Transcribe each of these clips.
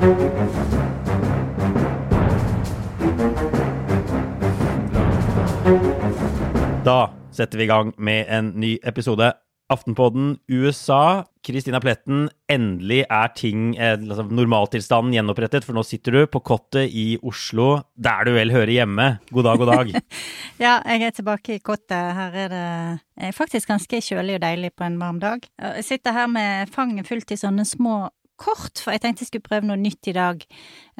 Da setter vi i gang med en ny episode. Aftenpodden USA. Kristina Pletten, endelig er ting, eh, altså normaltilstanden gjenopprettet, for nå sitter du på kottet i Oslo, der du vel hører hjemme. God dag, god dag. ja, jeg er tilbake i kottet. Her er det er faktisk ganske kjølig og deilig på en varm dag. Jeg sitter her med fanget fullt i sånne små kort, for jeg tenkte jeg skulle prøve noe nytt i dag.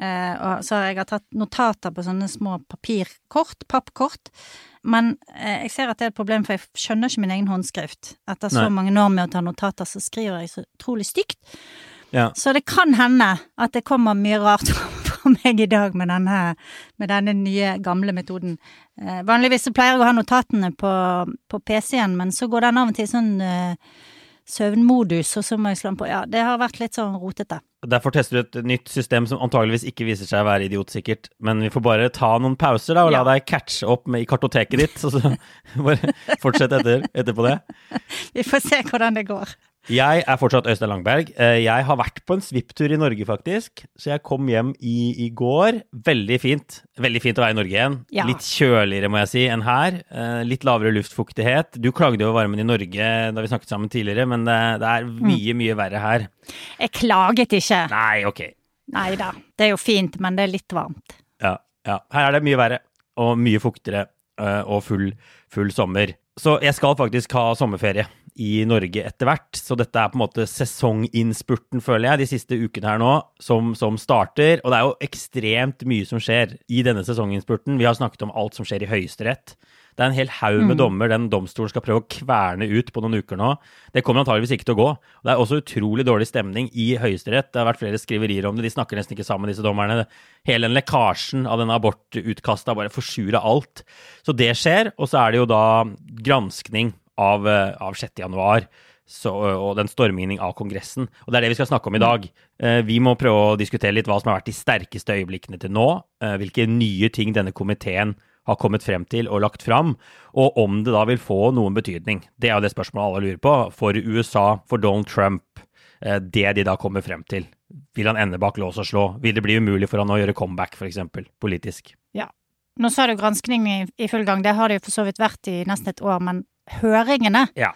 Eh, og så jeg har tatt notater på sånne små papirkort, pappkort. Men eh, jeg ser at det er et problem, for jeg skjønner ikke min egen håndskrift. Etter så Nei. mange år med å ta notater, så skriver jeg så utrolig stygt. Ja. Så det kan hende at det kommer mye rart fra meg i dag med denne, med denne nye, gamle metoden. Eh, vanligvis så pleier jeg å ha notatene på, på PC-en, men så går den av og til sånn eh, søvnmodus, og så må jeg slå på. Ja, det har vært litt sånn rotete. Derfor tester du et nytt system som antageligvis ikke viser seg å være idiotsikkert. Men vi får bare ta noen pauser da, og la deg catche opp med, i kartoteket ditt. Og så bare fortsett etter, etterpå det. Vi får se hvordan det går. Jeg er fortsatt Øystein Langberg. Eh, jeg har vært på en svipptur i Norge, faktisk. Så jeg kom hjem i, i, går. Veldig fint. Veldig fint å være i Norge igjen. Ja. Litt kjøligere, må jeg si, enn her. Eh, litt lavere luftfuktighet. Du klagde over varmen i Norge da vi snakket sammen tidligere, men det, det er mm. mye, mye verre her. Jeg klaget ikke. Nei, ok. Nei da. Det er jo fint, men det er litt varmt. Ja. ja. Her er det mye verre, og mye fuktigere, eh, og full, full sommer. Så jeg skal faktisk ha sommerferie i Norge etter hvert. Så dette er på en måte sesonginnspurten, føler jeg, de siste ukene her nå, som, som, starter. Og det er jo ekstremt mye som skjer i denne sesonginnspurten. Vi har snakket om alt som skjer i Høyesterett. Det er en hel haug med mm. dommer den domstolen skal prøve å kverne ut på noen uker nå. Det kommer antageligvis ikke til å gå. Det er også utrolig dårlig stemning i Høyesterett. Det har vært flere skriverier om det. De snakker nesten ikke sammen, disse dommerne. Hele den lekkasjen av denne abortutkastet har bare forsura alt. Så det skjer. Og så er det jo da granskning av, eh, av 6. januar. Så, og den stormingen av Kongressen. Og det er det vi skal snakke om i dag. Eh, vi må prøve å diskutere litt hva som har vært de sterkeste øyeblikkene til nå. Eh, hvilke nye ting denne komiteen har kommet frem til og lagt fram, og om det da vil få noen betydning. Det er jo det spørsmålet alle lurer på. For USA, for Donald Trump, det de da kommer frem til. Vil han ende bak lås og slå? Vil det bli umulig for han å gjøre comeback, f.eks., politisk? Ja. Nå sa du granskning i full gang. Det har det jo for så vidt vært i nesten et år, men høringene ja.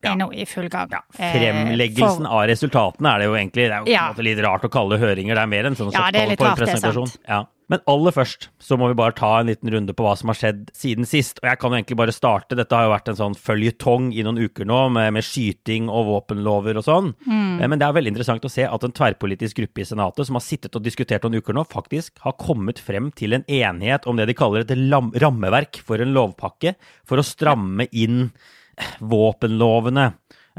Ja. er nå i full gang. Ja. Eh, Fremleggelsen for... av resultatene er det jo egentlig Det er jo ja. litt rart å kalle høringer, det er mer enn sånn ja, det er litt rart, det er sant. Ja. Men aller først så må vi bare ta en liten runde på hva som har skjedd siden sist. Og jeg kan jo egentlig bare starte. Dette har jo vært en sånn føljetong i noen uker nå, med, med skyting og våpenlover og sånn. Mm. Eh, men det er veldig interessant å se at en tverrpolitisk gruppe i Senatet som har sittet og diskutert noen uker nå, faktisk har kommet frem til en enighet om det de kaller et rammeverk for en lovpakke for å stramme inn våpenlovene.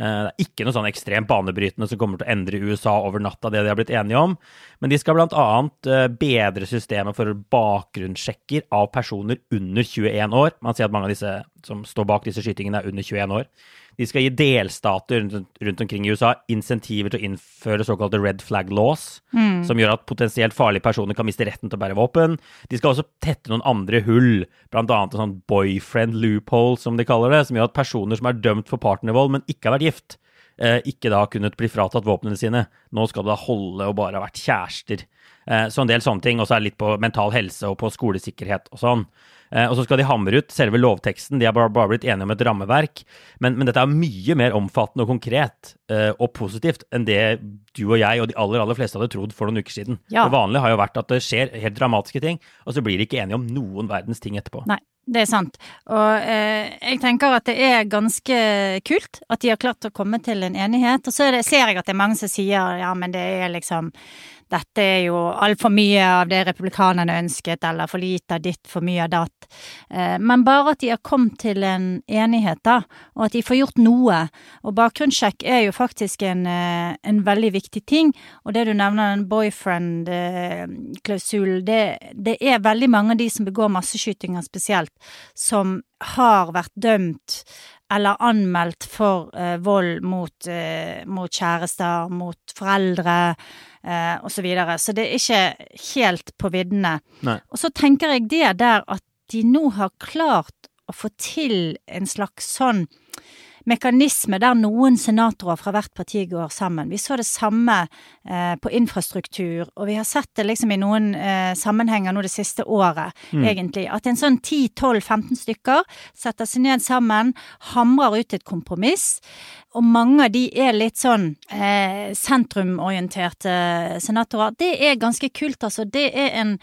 Eh, det er ikke noe sånn ekstremt banebrytende som kommer til å endre USA over natta, det de har blitt enige om. Men de skal bl.a. Eh, bedre systemet for bakgrunnssjekker av personer under 21 år. Man sier at mange av disse som står bak disse skytingene, er under 21 år. De skal gi delstater rundt, rundt, omkring i USA insentiver til å innføre såkalte red flag laws, mm. som gjør at potensielt farlige personer kan miste retten til å bære våpen. De skal også tette noen andre hull, bl.a. en sånn boyfriend loophole, som de kaller det, som gjør at personer som er dømt for partnervold, men ikke har vært gift, eh, ikke da kunnet bli fratatt våpnene sine. Nå skal det da holde å bare ha vært kjærester. Eh, så en del sånne ting. Og så er det litt på mental helse og på skolesikkerhet og sånn. Eh, og så skal de hamre ut selve lovteksten. De har bare, bare blitt enige om et rammeverk. Men, men, dette er mye mer omfattende og konkret uh, og positivt enn det du og jeg og de aller aller fleste hadde trodd for noen uker siden. Ja. Det vanlige har jo vært at det skjer helt dramatiske ting, og så blir de ikke enige om noen verdens ting etterpå. Nei. Det er sant. Og eh, jeg tenker at det er ganske kult at de har klart å komme til en enighet. Og så det, ser jeg at det er mange som sier ja, men det er liksom dette er jo altfor mye av det republikanerne ønsket, eller for lite av ditt, for mye av datt. Eh, men bare at de har kommet til en enighet, da, og at de får gjort noe. Og bakgrunnssjekk er jo faktisk en, eh, en veldig viktig ting. Og det du nevner, en boyfriend-klausul, det, det er veldig mange av de som begår masseskytinger spesielt, som har vært dømt eller anmeldt for uh, vold mot, uh, mot, kjærester, mot foreldre uh, osv. Så, videre. så det er ikke helt på viddene. Og så tenker jeg det der at de nå har klart å få til en slags sånn mekanisme der noen senatorer fra hvert parti går sammen. Vi så det samme eh, på infrastruktur, og vi har sett det liksom i noen eh, sammenhenger nå det siste året, mm. egentlig. At en sånn 10-12-15 stykker setter seg ned sammen, hamrer ut et kompromiss. Og mange av de er litt sånn eh, sentrumorienterte senatorer. Det er ganske kult, altså. Det er en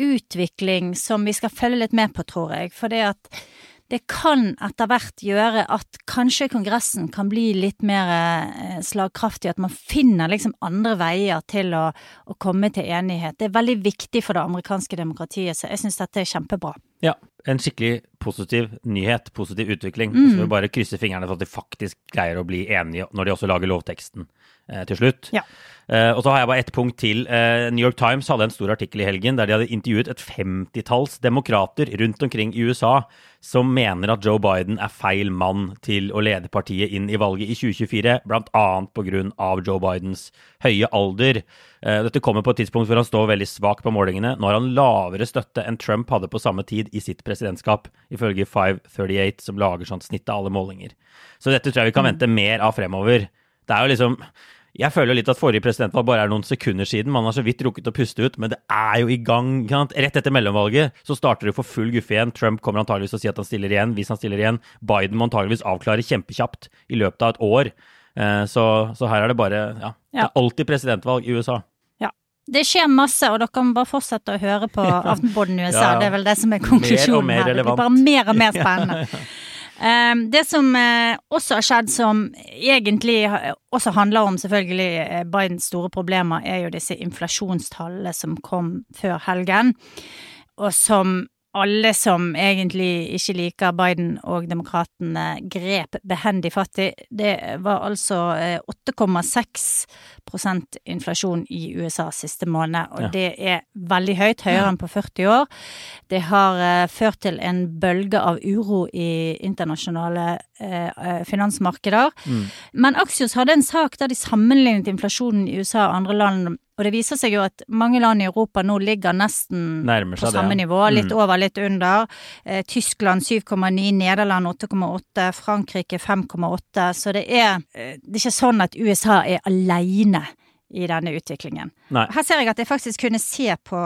utvikling som vi skal følge litt med på, tror jeg. For det at det kan etter hvert gjøre at kanskje Kongressen kan bli litt mer eh, slagkraftig, at man finner liksom andre veier til å, å, komme til enighet. Det er veldig viktig for det amerikanske demokratiet, så jeg syns dette er kjempebra. Ja, en skikkelig positiv nyhet, positiv utvikling. Mm. Så vi bare krysser fingrene for at de faktisk greier å bli enige når de også lager lovteksten eh, til slutt. Ja. Eh, og så har jeg bare ett punkt til. Eh, New York Times hadde en stor artikkel i helgen der de hadde intervjuet et femtitalls demokrater rundt omkring i USA som mener at Joe Biden er feil mann til å lede partiet inn i valget i 2024, bl.a. pga. Joe Bidens høye alder. Eh, dette kommer på et tidspunkt hvor han står veldig svak på målingene. Nå har han lavere støtte enn Trump hadde på samme tid i sitt presidentskap, ifølge 538, som lager sånt snitt av alle målinger. Så dette tror jeg vi kan vente mer av fremover. Det er jo liksom jeg føler litt at forrige presidentvalg bare er noen sekunder siden. Man har så vidt rukket å puste ut, men det er jo i gang. Rett etter mellomvalget så starter det for full guffe igjen. Trump kommer antageligvis å si at han stiller igjen, hvis han stiller igjen. Biden må antageligvis avklare kjempekjapt i løpet av et år. Eh, så, så her er det bare Ja. Det er alltid presidentvalg i USA. Ja. Det skjer masse, og dere må bare fortsette å høre på Aftenpodden USA. Ja. Det er vel det som er konklusjonen mer mer her. Det blir bare mer og mer spennende. Ehm, det som eh, også har skjedd, som egentlig også handler om selvfølgelig eh, Bidens store problemer, er jo disse inflasjonstallene som kom før helgen, og som alle som egentlig ikke liker Biden og demokratene, grep behendig fatt i. Det var altså 8,6 eh, inflasjon i USA siste måned, og ja. det er veldig høyt, høyere enn på 40 år. Det har uh, ført til en bølge av uro i internasjonale uh, finansmarkeder. Mm. Men Axios hadde en sak der de sammenlignet inflasjonen i USA og andre land og det viser seg jo at mange land i Europa nå ligger nesten på samme det, ja. nivå. Litt mm. over, litt under. Eh, Tyskland 7,9, Nederland 8,8, Frankrike 5,8. Så det er, eh, det er ikke sånn at USA er aleine i denne utviklingen. Nei. Her ser jeg at jeg faktisk kunne se på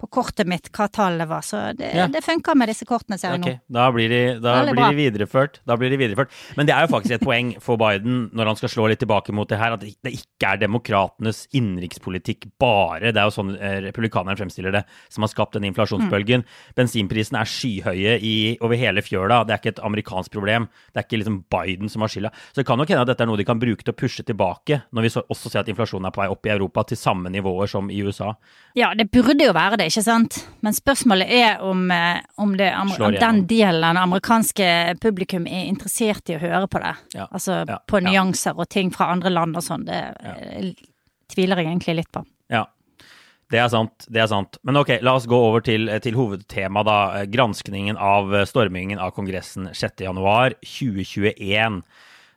på kortet mitt hva tallet var, så det, ja. det funker med disse kortene, ser jeg okay. nå. Da blir, de, da blir de, videreført. Da blir de videreført. Men det er jo faktisk et poeng for Biden når han skal slå litt tilbake mot det her, at det ikke er demokratenes innenrikspolitikk bare, det er jo sånn republikaneren republikanerne fremstiller det, som har skapt denne inflasjonsbølgen. Mm. Bensinprisene er skyhøye i, over hele fjøla. Det er ikke et amerikansk problem. Det er ikke liksom Biden som har skylda. Så det kan nok hende at dette er noe de kan bruke til å pushe tilbake, når vi også ser at inflasjonen er på vei opp i Europa til samme nivåer som i USA. Ja, det burde jo være det ikke sant? Men spørsmålet er om, eh, om, det, om, om den delen av det amerikanske publikum er interessert i å høre på det. Ja. Altså ja. på nyanser og ting fra andre land og sånn. Det ja. tviler jeg egentlig litt på. Ja. Det er sant. det er sant. Men ok, la oss gå over til, til hovedtemaet, da. Granskningen av stormingen av Kongressen 6.1.2021.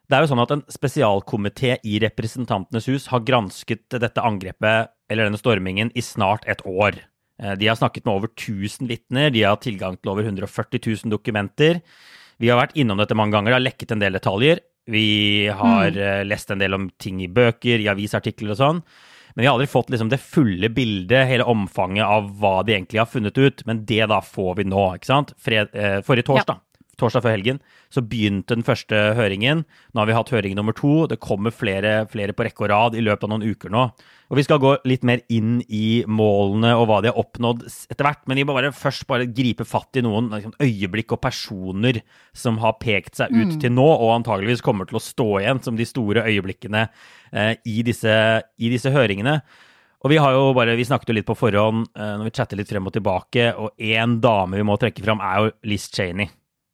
Det er jo sånn at En spesialkomité i Representantenes hus har gransket dette angrepet, eller denne stormingen, i snart et år. Eh, de har snakket med over 1000 vitner, de har tilgang til over 140 000 dokumenter. Vi har vært innom dette mange ganger, det har lekket en del detaljer. Vi har mm. Eh, lest en del om ting i bøker, i avisartikler og sånn. Men vi har aldri fått liksom det fulle bildet, hele omfanget av hva de egentlig har funnet ut. Men det da får vi nå, ikke sant? Fred, eh, forrige torsdag. Ja torsdag før helgen, så begynte den første høringen. Nå har vi hatt høring nummer to. Det kommer flere, flere, på rekke og rad i løpet av noen uker nå. Og Vi skal gå litt mer inn i målene og hva de har oppnådd etter hvert. Men vi må bare først bare gripe fatt i noen liksom, øyeblikk og personer som har pekt seg ut mm. til nå, og antageligvis kommer til å stå igjen som de store øyeblikkene eh, i, disse, i disse høringene. Og vi har jo bare, vi snakket jo litt på forhånd uh, når vi chatter litt frem og tilbake, og én dame vi må trekke fram, er jo Liz Cheney.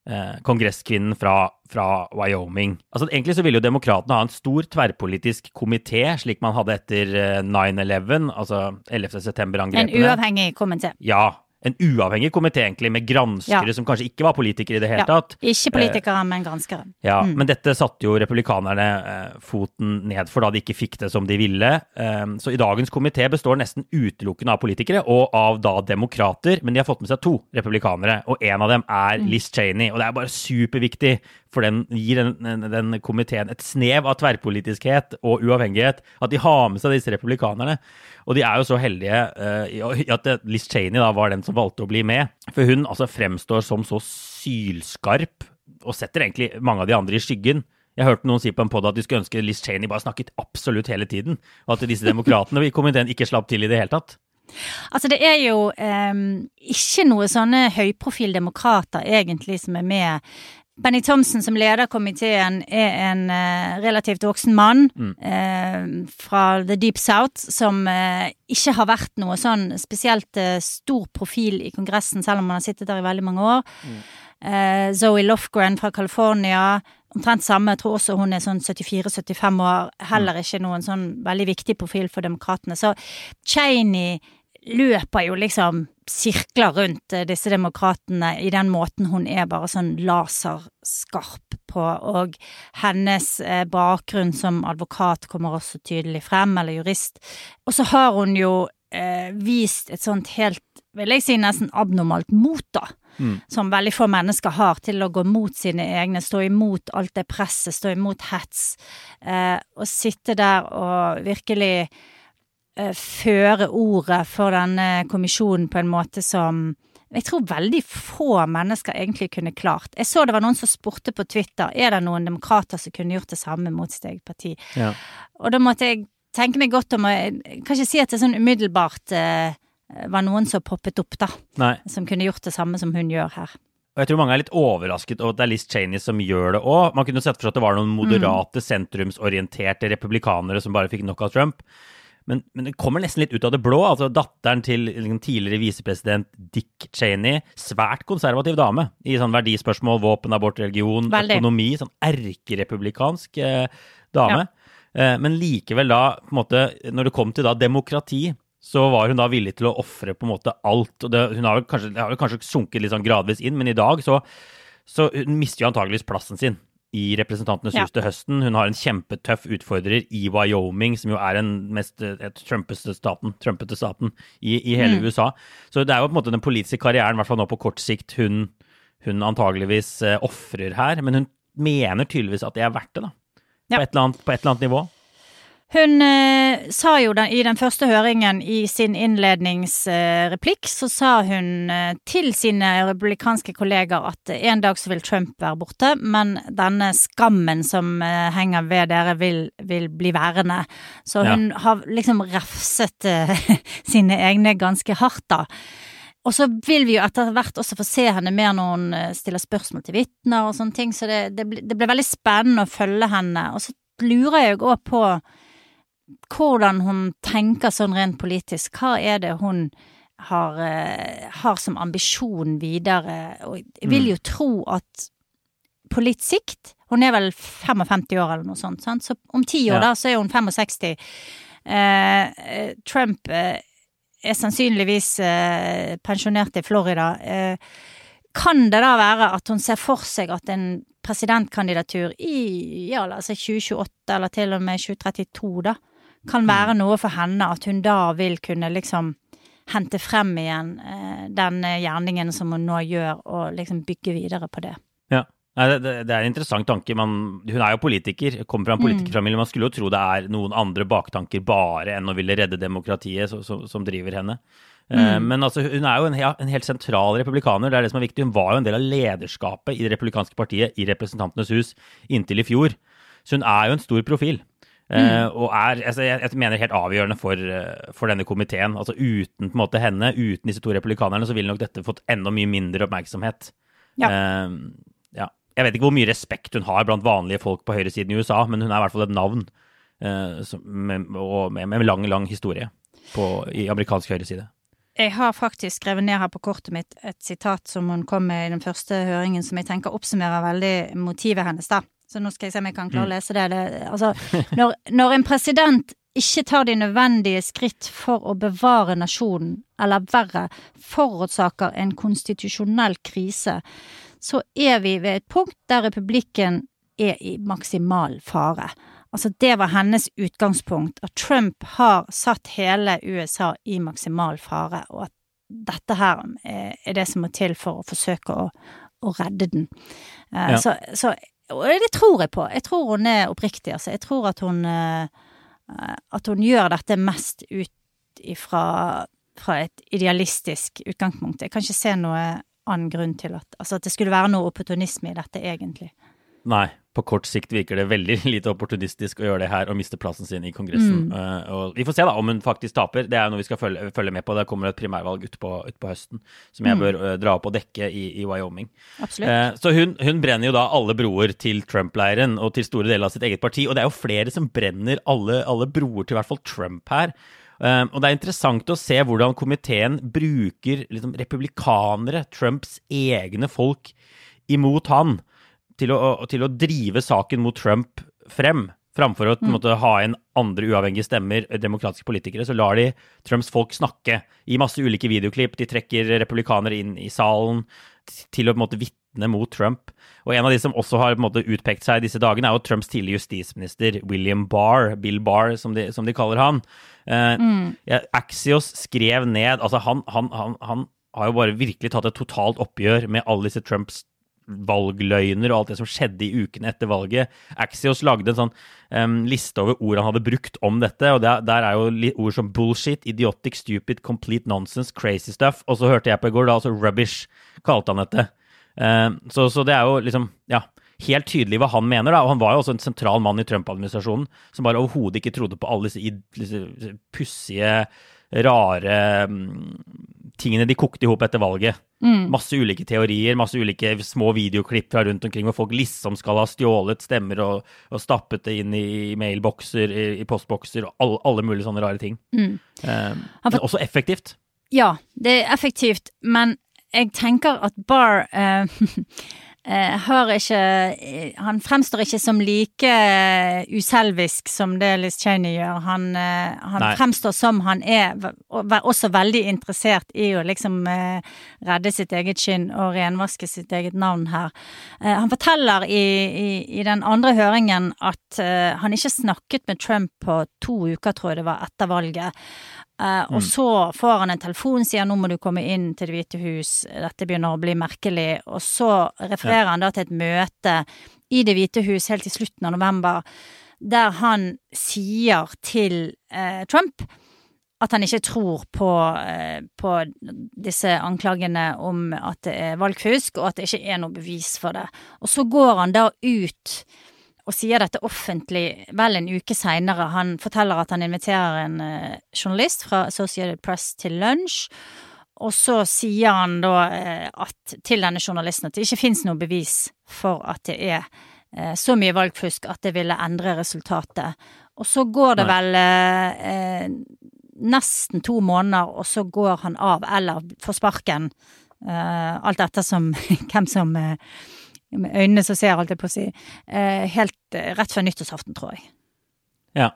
Uh, kongresskvinnen fra, fra, Wyoming. Altså Egentlig så ville jo demokratene ha en stor tverrpolitisk komité, slik man hadde etter uh, 9-11, altså 11. september-angrepene. En uavhengig komité. Ja, en uavhengig komité, egentlig, med granskere ja. som kanskje ikke var politikere i det hele ja. tatt. Ikke politikere, eh, men granskere. Ja, mm. Men dette satte jo republikanerne eh, foten ned for da de ikke fikk det som de ville. Um, så i dagens komité består nesten utelukkende av politikere og av da demokrater, men de har fått med seg to republikanere, og en av dem er mm. Liz Cheney. Og det er bare superviktig for den gir den, den, komiteen et snev av tverrpolitiskhet og uavhengighet. At de har med seg disse republikanerne. Og de er jo så heldige uh, at Liz Cheney da var den som valgte å bli med. For hun altså fremstår som så sylskarp, og setter egentlig mange av de andre i skyggen. Jeg hørte noen si på en podd at de skulle ønske Liz Cheney bare snakket absolutt hele tiden. Og at disse demokratene i komiteen ikke slapp til i det hele tatt. Altså, det er jo eh, ikke noe sånne høyprofildemokrater egentlig som er med Benny Thompson som leder komiteen er en uh, relativt voksen mann mm. uh, fra The Deep South som uh, ikke har vært noe sånn spesielt stor profil i Kongressen, selv om han har sittet der i veldig mange år. Mm. Zoe Lofgren fra California, omtrent samme, jeg tror også hun er sånn 74-75 år, heller mm. ikke noen sånn veldig viktig profil for demokratene. Så Cheney løper jo liksom sirkler rundt eh, disse demokratene i den måten hun er bare sånn laserskarp på, og hennes eh, bakgrunn som advokat kommer også tydelig frem, eller jurist. Og så har hun jo eh, vist et sånt helt, vil jeg si, nesten abnormalt mot, da. Mm. Som veldig få mennesker har, til å gå mot sine egne, stå imot alt det presset, stå imot hets. Eh, og sitte der og virkelig føre ordet for denne kommisjonen på en måte som jeg tror veldig få mennesker egentlig kunne klart. Jeg så det var noen som spurte på Twitter er det noen demokrater som kunne gjort det samme mot sitt eget parti. Ja. Og da måtte jeg tenke meg godt om Jeg kan ikke si at det sånn umiddelbart eh, var noen som poppet opp, da. Nei. Som kunne gjort det samme som hun gjør her. Og jeg tror mange er litt overrasket over at det er Liz Cheney som gjør det òg. Man kunne sett for seg at det var noen moderate, mm. sentrumsorienterte republikanere som bare fikk nok av Trump. Men, men, det kommer nesten litt ut av det blå. altså Datteren til liksom, tidligere visepresident Dick Cheney, svært konservativ dame i sånn verdispørsmål, våpen, abort, religion, Veldig. økonomi. Sånn erkerepublikansk eh, dame. Ja. Eh, men likevel da, på en måte, når det kom til da demokrati, så var hun da villig til å ofre på en måte alt. og det, Hun har kanskje, har kanskje sunket litt sånn gradvis inn, men i dag så, så hun mister jo antageligvis plassen sin i Representantenes hus til høsten. Hun har en kjempetøff utfordrer i Wyoming, som jo er den mest trumpete staten, trumpete staten i, i, hele mm. USA. Så det er jo på en måte den politiske karrieren, i hvert fall nå på kort sikt, hun, hun antageligvis uh, ofrer her. Men hun mener tydeligvis at det er verdt det, da. Ja. På, et annet, på et eller annet nivå. Hun eh, sa jo den, i den første høringen i sin innledningsreplikk, eh, så sa hun eh, til sine republikanske kolleger at en dag så vil Trump være borte, men denne skammen som eh, henger ved dere, vil, vil bli værende. Så hun ja. har liksom refset eh, sine egne ganske hardt, da. Og så vil vi jo etter hvert også få se henne mer når hun eh, stiller spørsmål til vitner og sånne ting, så det, det, det blir veldig spennende å følge henne. Og så lurer jeg òg på hvordan hun tenker sånn rent politisk. Hva er det hun har, uh, har som ambisjon videre? Og jeg vil mm. jo tro at på litt sikt Hun er vel 55 år eller noe sånt, sant? så om ti år ja. da, så er hun 65. Uh, eh, Trump uh, er sannsynligvis pensjonert i Florida. kan det da være at hun ser for seg at en presidentkandidatur i ja, altså 2028 eller til og med 2032, da, kan være noe for henne, at hun da vil kunne liksom hente frem igjen eh, den gjerningen som hun nå gjør, og liksom bygge videre på det. Ja. Det, det, det er en interessant tanke. Man, hun er jo politiker, kommer fra en mm. politikerfamilie. Man skulle jo tro det er noen andre baktanker bare enn å ville redde demokratiet så, så, som driver henne. Eh, mm. Men altså, hun er jo en, en, helt sentral republikaner. det er det som er viktig. Hun var jo en del av lederskapet i det republikanske partiet i Representantenes hus inntil i fjor. Så hun er jo en stor profil. Mm. Uh, og er, altså, jeg, jeg, mener helt avgjørende for, uh, for denne komiteen. Altså Uten på en måte henne, uten disse to republikanerne, så ville nok dette fått enda mye mindre oppmerksomhet. Ja. Uh, ja. Jeg vet ikke hvor mye respekt hun har blant vanlige folk på høyresiden i USA, men hun er i hvert fall et navn som, med, og med, med lang, lang historie. på, i amerikansk høyreside. Jeg har faktisk skrevet ned her på kortet mitt et sitat som hun kom med i den første høringen, som jeg tenker oppsummerer veldig motivet hennes, da. Så nå skal jeg se om jeg kan klare å lese det. det altså, når, når en president ikke tar de nødvendige skritt for å bevare nasjonen, eller verre, forårsaker en konstitusjonell krise, så er vi ved et punkt der republikken er i maksimal fare. Altså, det var hennes utgangspunkt, at Trump har satt hele USA i maksimal fare, og at dette her er det som må til for å forsøke å, å redde den. Uh, ja. Så, så, og det tror jeg på. Jeg tror hun er oppriktig, altså. Jeg tror at hun Eh, at hun gjør dette mest ut ifra fra et idealistisk utgangspunkt. Jeg kan ikke se noe annen grunn til at, altså at det skulle være noe opportunisme i dette, egentlig. Nei, på kort sikt virker det veldig lite opportunistisk å gjøre det her og miste plassen sin i Kongressen. Mm. Uh, og vi får se da om hun faktisk taper. Det er noe vi skal følge, følge med på. Det kommer et primærvalg utpå ut på høsten som jeg mm. bør uh, dra opp og dekke i, i Wyoming. Uh, så hun, hun, brenner jo da alle broer til Trump-leiren og til store deler av sitt eget parti. Og det er jo flere som brenner alle, alle broer til i hvert fall Trump her. Um, og det er interessant å se hvordan komiteen bruker liksom, republikanere, Trumps egne folk, imot han til å, til å drive saken mot Trump frem. Framfor å mm. måtte, ha inn andre uavhengige stemmer, demokratiske politikere, så lar de Trumps folk snakke i masse ulike videoklipp. De trekker republikanere inn i salen til å på en måte vitne mot Trump. Og en av de som også har på en måte utpekt seg disse dagene, er jo Trumps tidligere justisminister William Barr, Bill Barr, som de, som de kaller han. Uh, mm. ja, Axios skrev ned Altså, han, han, han, han har jo bare virkelig tatt et totalt oppgjør med alle disse Trumps valgløgner og alt det som skjedde i ukene etter valget. Axios lagde en sånn um, liste over ord han hadde brukt om dette, og der, der er jo ord som bullshit, idiotic, stupid, complete nonsense, crazy stuff. Og så hørte jeg på i går, da, altså rubbish, kalte han dette. Um, så, så, det er jo liksom, ja helt tydelig hva han mener. da, og Han var jo også en sentral mann i Trump-administrasjonen som bare overhodet ikke trodde på alle disse, pussige, rare tingene de kokte i hop etter valget. Mm. Masse ulike teorier, masse ulike små videoklipp fra rundt omkring hvor folk liksom skal ha stjålet stemmer og, og stappet det inn i mailbokser, i, i postbokser, og alle, alle, mulige sånne rare ting. Mm. Um, men også effektivt. Ja, det er effektivt, men jeg tenker at Barr Eh, ikke eh, Han fremstår ikke som like eh, uselvisk som det Liz Cheney gjør. Han, han fremstår som han er også veldig interessert i å liksom redde sitt eget skinn og renvaske sitt eget navn her. Han forteller i, i, i den andre høringen at han ikke snakket med Trump på to uker, tror jeg det var, etter valget. Uh, og mm. så får han en telefon, sier nå må du komme inn til Det hvite hus, dette begynner å bli merkelig. Og så refererer ja. han da til et møte i Det hvite hus helt til slutten av november, der han sier til uh, Trump at han ikke tror på, uh, på, disse anklagene om at det er valgfusk, og at det ikke er noe bevis for det. Og så går han da ut og sier dette offentlig vel en uke seinere. Han forteller at han inviterer en uh, journalist fra Associated Press til lunsj. Og så sier han da uh, at, til denne journalisten at det ikke fins noe bevis for at det er uh, så mye valgfusk at det ville endre resultatet. Og så går det vel vel nesten to måneder, og så går han av eller får sparken. alt etter som hvem som med øynene som ser, holdt jeg på å si, eh, helt eh, rett før nyttårsaften, tror jeg. Ja.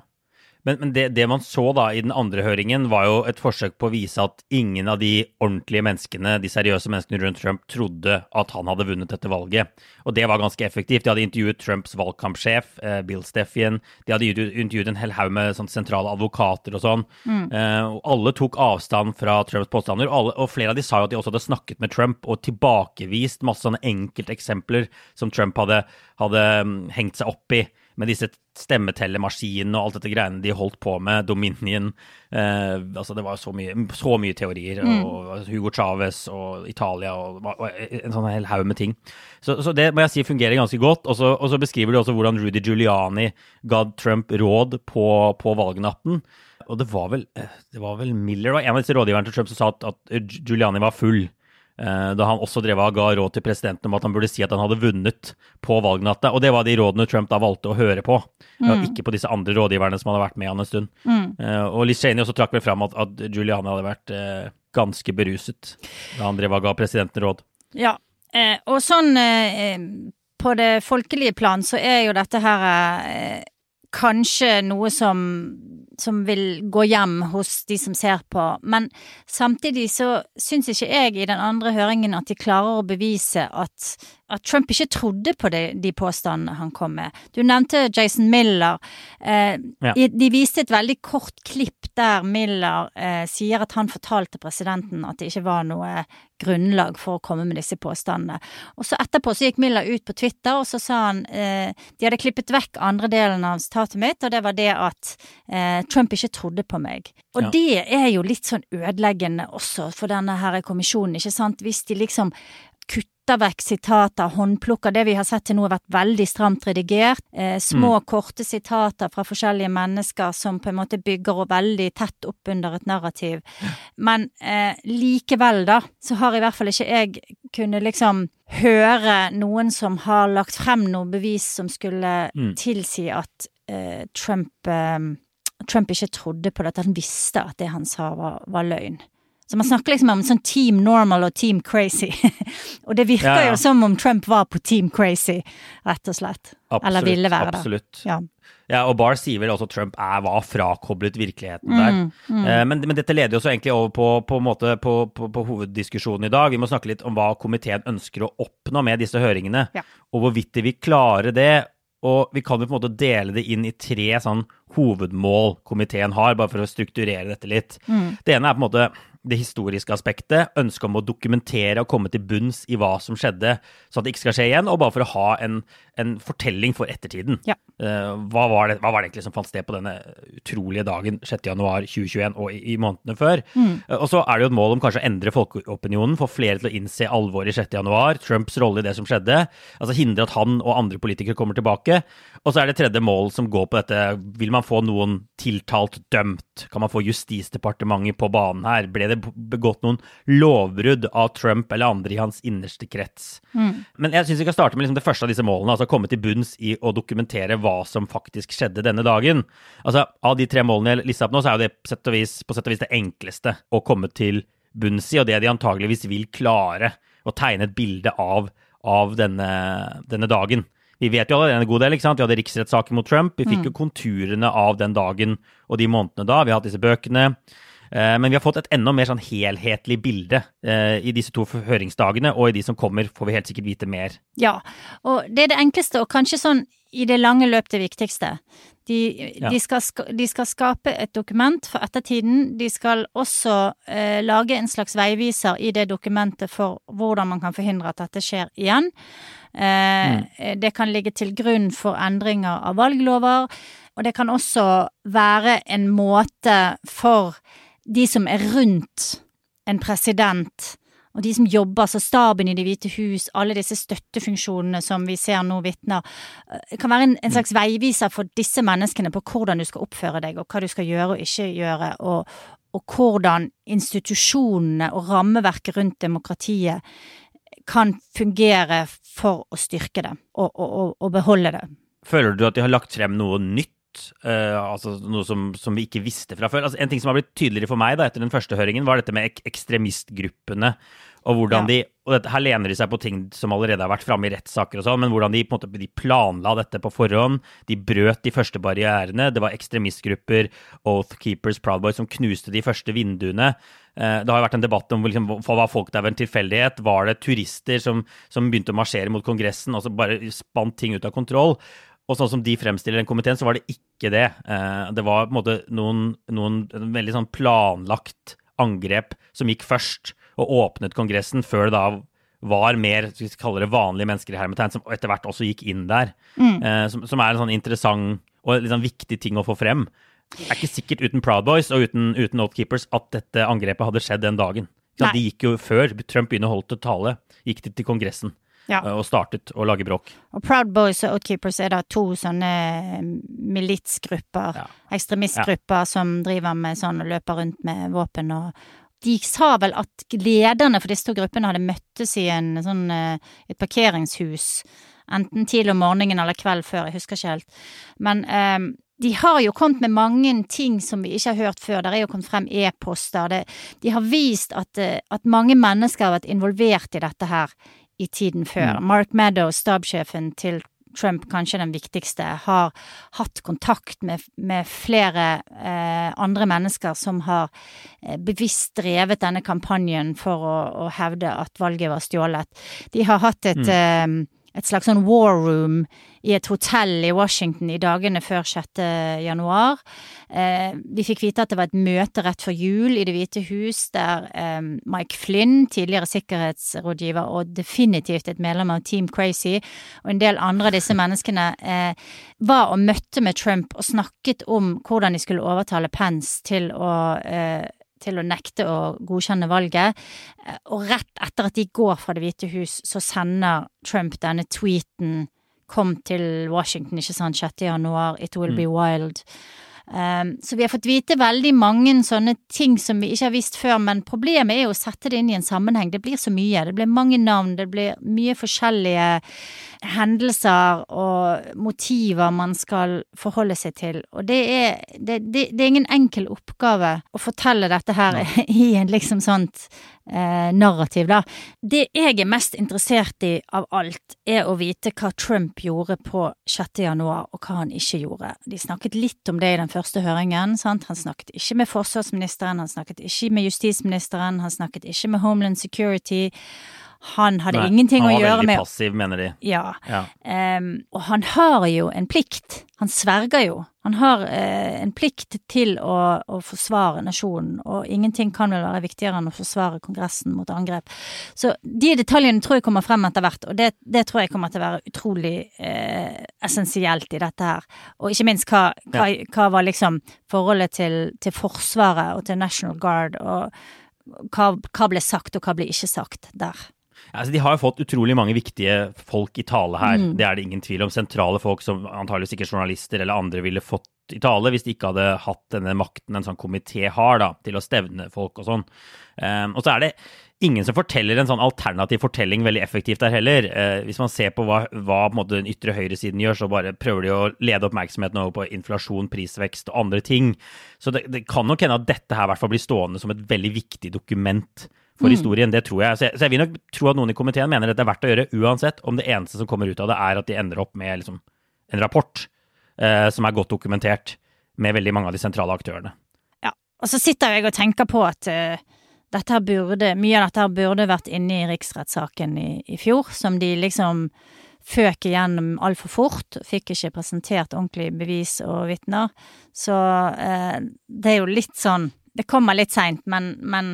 Men, men det, det, man så da i den andre høringen, var jo et forsøk på å vise at ingen av de ordentlige menneskene, de seriøse menneskene rundt Trump, trodde at han hadde vunnet dette valget. Og det var ganske effektivt. De hadde intervjuet Trumps valgkampsjef, eh, Bill Steffien. De hadde intervjuet en hel haug med sånn sentrale advokater og sånn. Mm. Eh, og alle tok avstand fra Trumps påstander. Og, alle, og, flere av de sa jo at de også hadde snakket med Trump og tilbakevist masse sånne enkelteksempler som Trump hadde, hadde mm, hengt seg opp i med disse stemmetellemaskinene og alt dette greiene de holdt på med, Dominion eh, altså Det var så mye, så mye teorier. Mm. og Hugo Chávez og Italia og, og en sånn hel haug med ting. Så, så, det må jeg si fungerer ganske godt. Og så, og så beskriver de også hvordan Rudy Giuliani ga Trump råd på, på valgnatten. Og det var vel, det var vel Miller, var en av disse rådgiverne til Trump som sa at, at Giuliani var full. Eh, da han også drev og ga råd til presidenten om at han burde si at han hadde vunnet på valgnatta. Og det var de rådene Trump da valgte å høre på, mm. ikke på disse andre rådgiverne som hadde vært med han en stund. Mm. Og Liz Cheney også trakk vel fram at, at Giuliani hadde vært ganske beruset da han drev og ga presidenten råd. Ja, og sånn på det folkelige plan så er jo dette her eh, kanskje noe som, som vil gå hjem hos de som ser på, men samtidig så syns ikke jeg i den andre høringen at de klarer å bevise at at Trump ikke trodde på de, de påstandene han kom med. Du nevnte Jason Miller. Eh, ja. De viste et veldig kort klipp der Miller eh, sier at han fortalte presidenten at det ikke var noe grunnlag for å komme med disse påstandene. Og så etterpå så gikk Miller ut på Twitter, og så sa han eh, de hadde klippet vekk andre delen av sitatet mitt, og det var det at eh, Trump ikke trodde på meg. Og ja. det er jo litt sånn ødeleggende også for denne her kommisjonen, ikke sant. Hvis de liksom kutter kutter vekk sitater, håndplukker. Det vi har sett til nå har vært veldig stramt redigert. Eh, små, mm. korte sitater fra forskjellige mennesker som på en måte bygger og veldig tett opp under et narrativ. Men eh, likevel, da, så har i hvert fall ikke jeg kunnet liksom høre noen som har lagt frem noe bevis som skulle mm. tilsi at eh, Trump eh, Trump ikke trodde på det, at han visste at det han sa var, var løgn. Så man snakker liksom om sånn Team Normal og Team Crazy. og det virker ja, ja. jo som om Trump var på Team Crazy, rett og slett. Absolutt, Eller ville være det. Absolutt. Ja. ja. og Barr sier vel også at Trump er, var frakoblet virkeligheten der. Mm, mm. Eh, men, men, dette leder jo så egentlig over på, på, måte, på, på, hoveddiskusjonen i dag. Vi må snakke litt om hva komiteen ønsker å oppnå med disse høringene, og hvorvidt de vil klare det. Og vi kan jo på en måte dele det inn i tre sånn hovedmål komiteen har, bare for å strukturere dette litt. Mm. Det ene er på en måte det historiske aspektet, ønsket om å dokumentere og komme til bunns i hva som skjedde, så at det ikke skal skje igjen, og bare for å ha en, en fortelling for ettertiden. Ja. Uh, hva, var det, hva, var det, egentlig som fant sted på denne utrolige dagen 6.1.2021 og i, i, månedene før? Mm. Uh, og så er det jo et mål om kanskje å endre folkeopinionen, få flere til å innse alvoret i 6.1, Trumps rolle i det som skjedde, altså hindre at han og andre politikere kommer tilbake. Og så er det tredje mål som går på dette, vil man få noen tiltalt dømt? Kan man få Justisdepartementet på banen her? Ble det det begått noen lovbrudd av Trump eller andre i hans innerste krets. Mm. Men jeg syns vi kan starte med liksom det første av disse målene, altså komme til bunns i å dokumentere hva som faktisk skjedde denne dagen. Altså, Av de tre målene jeg lista opp nå, så er jo det på sett og vis, sett og vis det enkleste å komme til bunns i, og det de antageligvis vil klare å tegne et bilde av, av denne, denne dagen. Vi vet jo allerede en god del. ikke sant? Vi hadde riksrettssaken mot Trump. Vi fikk mm. jo konturene av den dagen og de månedene da. Vi har hatt disse bøkene. Eh, men vi har fått et enda mer sånn helhetlig bilde eh, i disse to høringsdagene, og i de som kommer får vi helt sikkert vite mer. Ja, og det er det enkleste, og kanskje sånn i det lange løp det viktigste. De, ja. de, skal, de, skal, skape et dokument for ettertiden. De skal også eh, lage en slags veiviser i det dokumentet for hvordan man kan forhindre at dette skjer igjen. Eh, mm. Det kan ligge til grunn for endringer av valglover, og det kan også være en måte for de som er rundt en president, og de som jobber, altså staben i Det hvite hus, alle disse støttefunksjonene som vi ser nå vitner, eh, kan være en, en, slags veiviser for disse menneskene på hvordan du skal oppføre deg, og hva du skal gjøre og ikke gjøre, og, og hvordan institusjonene og rammeverket rundt demokratiet kan fungere for å styrke det og, og, og beholde det. Føler du at de har lagt frem noe nytt Uh, altså noe som, som, vi ikke visste fra før. Altså, en ting som har blitt tydeligere for meg da, etter den første høringen, var dette med ek ekstremistgruppene. Og hvordan ja. de, og dette, Her lener de seg på ting som allerede har vært framme i rettssaker, og sånn, men hvordan de på en måte, de planla dette på forhånd. De brøt de første barrierene. Det var ekstremistgrupper, Oath Keepers, Proud Boys, som knuste de første vinduene. Uh, det har jo vært en debatt om liksom, var folk der ved en tilfeldighet. Var det turister som, som begynte å marsjere mot Kongressen og så bare spant ting ut av kontroll? Og sånn som de fremstiller den komiteen, så var det ikke det. Eh, det var på en måte noen, noen veldig sånn planlagt angrep som gikk først, og åpnet Kongressen, før det da var mer skal vi kalle det vanlige mennesker i hermetegn, som etter hvert også gikk inn der. Mm. Eh, som, som, er en sånn interessant og sånn viktig ting å få frem. Det er ikke sikkert uten Proud Boys og uten, uten Keepers at dette angrepet hadde skjedd den dagen. Ja, de gikk jo før Trump begynte å holde til tale, gikk de til Kongressen ja. Eh, og startet å lage bråk. Og Proud Boys og Outkeepers er da to sånne eh, militsgrupper, ja. ekstremistgrupper, ja. som driver med sånn og løper rundt med våpen og de sa vel at lederne for disse to gruppene hadde møttes i en, sånn, eh, et parkeringshus. Enten tidlig om morgenen eller kveld før, jeg husker ikke helt. Men um, de har jo kommet med mange ting som vi ikke har hørt før. Der er jo kommet frem e-poster. De har vist at, at, mange mennesker har vært involvert i dette her i tiden før. Mm. Mark Meadows, stabssjefen til Trump, kanskje den viktigste, har hatt kontakt med, med flere eh, andre mennesker som har eh, bevisst drevet denne kampanjen for å, å, hevde at valget var stjålet. De har hatt et, mm. eh, et slags sånn war room i et hotell i Washington i dagene før 6. januar. Eh, vi fikk vite at det var et møte rett før jul i Det hvite hus, der eh, Mike Flynn, tidligere sikkerhetsrådgiver og definitivt et medlem av Team Crazy, og en del andre av disse menneskene eh, var og møtte med Trump og snakket om hvordan de skulle overtale Pence til å eh, til å nekte å godkjenne valget. Eh, og rett etter at de går fra Det hvite hus, så sender Trump denne tweeten kom til Washington, ikke sant, 6. januar, It Will Be mm. Wild. Um, så vi har fått vite veldig mange sånne ting som vi ikke har visst før, men problemet er jo å sette det inn i en sammenheng. Det blir så mye. Det blir mange navn, det blir mye forskjellige hendelser og motiver man skal forholde seg til. Og det er, det, det, det er ingen enkel oppgave å fortelle dette her i en liksom sånt eh, narrativ, da. Det jeg er mest interessert i av alt, er å vite hva Trump gjorde på 6. januar, og hva han ikke gjorde. De snakket litt om det i den første høringen, sant. Han snakket ikke med forsvarsministeren, han snakket ikke med justisministeren, han snakket ikke med Homeland Security. Han hadde Nei, ingenting å gjøre med Han var veldig passiv, mener de. Ja. ja. Um, og han har jo en plikt. Han sverger jo. Han har uh, en plikt til å, å, forsvare nasjonen, og ingenting kan vel være viktigere enn å forsvare Kongressen mot angrep. Så de detaljene tror jeg kommer frem etter hvert, og det, det tror jeg kommer til å være utrolig uh, essensielt i dette her. Og ikke minst hva, hva, ja. hva var liksom forholdet til, til Forsvaret og til National Guard, og hva, hva ble sagt og hva ble ikke sagt der. Altså, de har jo fått utrolig mange viktige folk i tale her. Mm. Det er det ingen tvil om. Sentrale folk som antageligvis ikke journalister eller andre ville fått i tale hvis de ikke hadde hatt denne makten en sånn komité har da, til å stevne folk og sånn. Um, og så er det ingen som forteller en sånn alternativ fortelling veldig effektivt der heller. Uh, hvis man ser på hva, hva på den ytre høyresiden gjør, så bare prøver de å lede oppmerksomheten over på inflasjon, prisvekst og andre ting. Så det, det kan nok hende at dette her hvert fall blir stående som et veldig viktig dokument for mm. historien. Det tror jeg. Så, jeg. så, jeg. vil nok tro at noen i komiteen mener dette er verdt å gjøre uansett om det eneste som kommer ut av det, er at de ender opp med liksom, en rapport eh, som er godt dokumentert med veldig mange av de sentrale aktørene. Ja, og så sitter jeg og tenker på at uh, dette burde, mye av dette burde vært inne i riksrettssaken i, i fjor, som de liksom føk igjennom altfor fort, fikk ikke presentert ordentlig bevis og vitner. Så eh, det er jo litt sånn Det kommer litt seint, men, men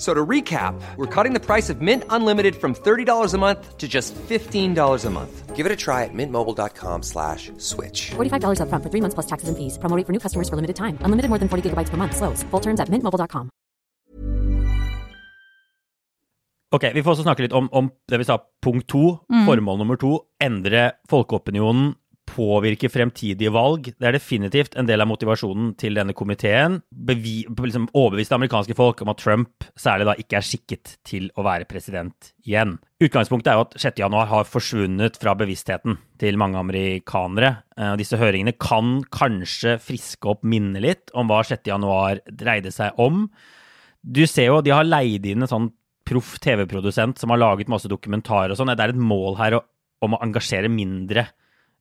So to recap, we're cutting the price of Mint Unlimited from $30 a month to just $15 a month. Give it a try at mintmobile.com slash switch. $45 up front for three months plus taxes and fees. Promoting for new customers for limited time. Unlimited more than 40 gigabytes per month. Slows. Full terms at mintmobile.com. Ok, vi får også snakke litt om, om det vi sa, punkt to, mm. formål nummer to, endre folkeopinionen påvirke fremtidige valg. Det er definitivt en del av motivasjonen til denne komiteen. Bevi, liksom overbeviste amerikanske folk om at Trump særlig da ikke er skikket til å være president igjen. Utgangspunktet er jo at 6. januar har forsvunnet fra bevisstheten til mange amerikanere. Eh, disse høringene kan kanskje friske opp minnet litt om hva 6. januar dreide seg om. Du ser jo, de har leid inn en sånn proff TV-produsent som har laget masse dokumentarer og sånn. Det er et mål her om å engasjere mindre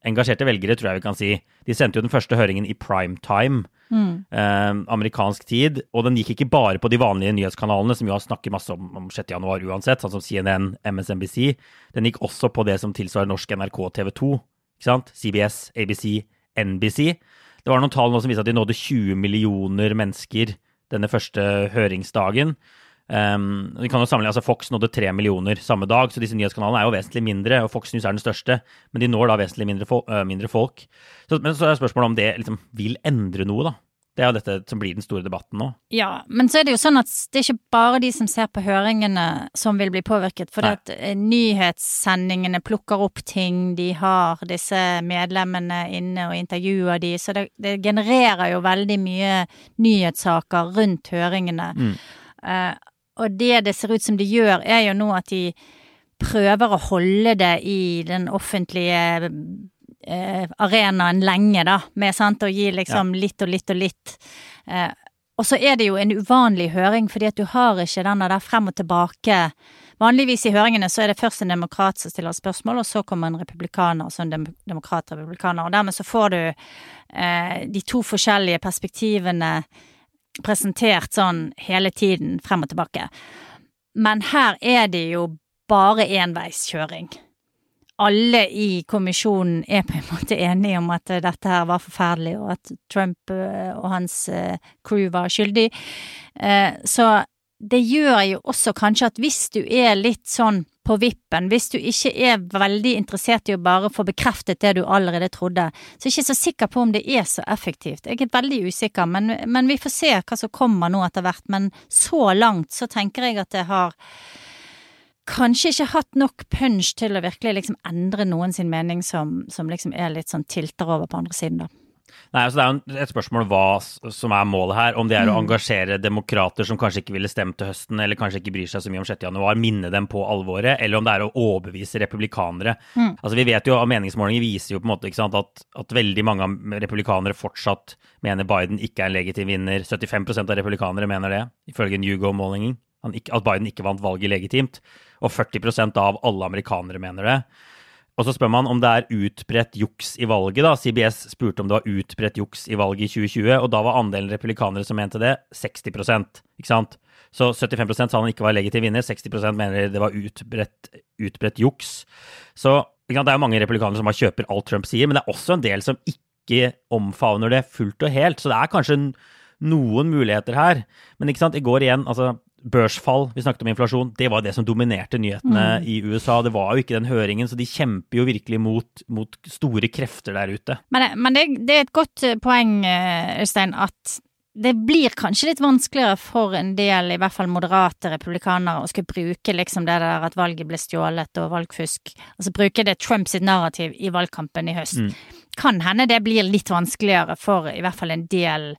engasjerte velgere, tror jeg vi kan si. De sendte jo den første høringen i primetime, mm. eh, amerikansk tid. Og den gikk ikke bare på de vanlige nyhetskanalene, som jo har snakket masse om, om 6. januar uansett, sånn som CNN, MSNBC. Den gikk også på det som tilsvarer norsk NRK TV 2. ikke sant? CBS, ABC, NBC. Det var noen tall nå som viste at de nådde 20 millioner mennesker denne første høringsdagen. Um, vi kan jo sammenligne, altså Fox nådde tre millioner samme dag, så disse nyhetskanalene er jo vesentlig mindre. og Fox News er den største, men de når da vesentlig mindre, fo uh, mindre folk. Så, men så er spørsmålet om det liksom vil endre noe, da. Det er jo dette som blir den store debatten nå. Ja, men så er det jo sånn at det er ikke bare de som ser på høringene som vil bli påvirket. For at eh, nyhetssendingene plukker opp ting, de har disse medlemmene inne og intervjuer de, så det, det genererer jo veldig mye nyhetssaker rundt høringene. Mm. Uh, og det det ser ut som de gjør, er jo nå at de prøver å holde det i den offentlige eh, arenaen lenge, da, med sant, å gi liksom ja. litt og litt og litt. Eh, og så er det jo en uvanlig høring, fordi at du har ikke denne der frem og tilbake. Vanligvis i høringene så er det først en demokrat som stiller spørsmål, og så kommer en republikaner, så en dem demokrat-republikaner. Og dermed så får du eh, de to forskjellige perspektivene presentert sånn hele tiden frem og tilbake. Men her er det jo bare enveiskjøring alle i kommisjonen er på en måte enige om at dette her var forferdelig, og at Trump eh, og hans eh, crew var skyldig. Eh, så det gjør jo også kanskje at hvis du er litt sånn på vippen, hvis du ikke er veldig interessert i å bare få bekreftet det du allerede trodde, så er jeg ikke så sikker på om det er så effektivt. Jeg er veldig usikker, men, men vi får se hva som kommer nå etter hvert. Men så langt så tenker jeg at det har kanskje ikke hatt nok punch til å virkelig liksom endre noen sin mening som, som liksom er litt sånn tilter over på andre siden, da. Nei, altså Det er jo et spørsmål hva som er målet her. Om det er å mm. engasjere demokrater som kanskje ikke ville stemt til høsten, eller kanskje ikke bryr seg så mye om 6. januar, minne dem på alvoret, eller om det er å overbevise republikanere. Mm. Altså Vi vet jo, Meningsmålinger viser jo på en måte sant, at, at veldig mange republikanere fortsatt mener Biden ikke er en legitim vinner. 75% av republikanere mener det, ifølge Newgo-målingen at Biden ikke vant valget legitimt. Og 40% av alle amerikanere mener det. Og så spør man om det er utbredt juks i valget. da. CBS spurte om det var utbredt juks i valget i 2020, og da var andelen republikanere som mente det, 60 ikke sant? Så 75% sa han ikke var legitim vinner, 60% mener det var utbredt, utbredt juks. Så det er jo mange republikanere som bare kjøper alt Trump sier, men det er også en del som ikke omfavner det fullt og helt. Så det er kanskje noen muligheter her. Men ikke sant, i går igjen, altså børsfall, vi snakket om inflasjon, det var det som dominerte nyhetene mm. i USA. Det var jo ikke den høringen, så de kjemper jo virkelig mot, mot store krefter der ute. Men, men det, det, er et godt eh, poeng, eh, Øystein, at det blir kanskje litt vanskeligere for en del, i hvert fall moderate republikanere, å skulle bruke liksom det der at valget ble stjålet og valgfusk, altså bruke det Trumps narrativ i valgkampen i høst. Mm. Kan hende det blir litt vanskeligere for i hvert fall en del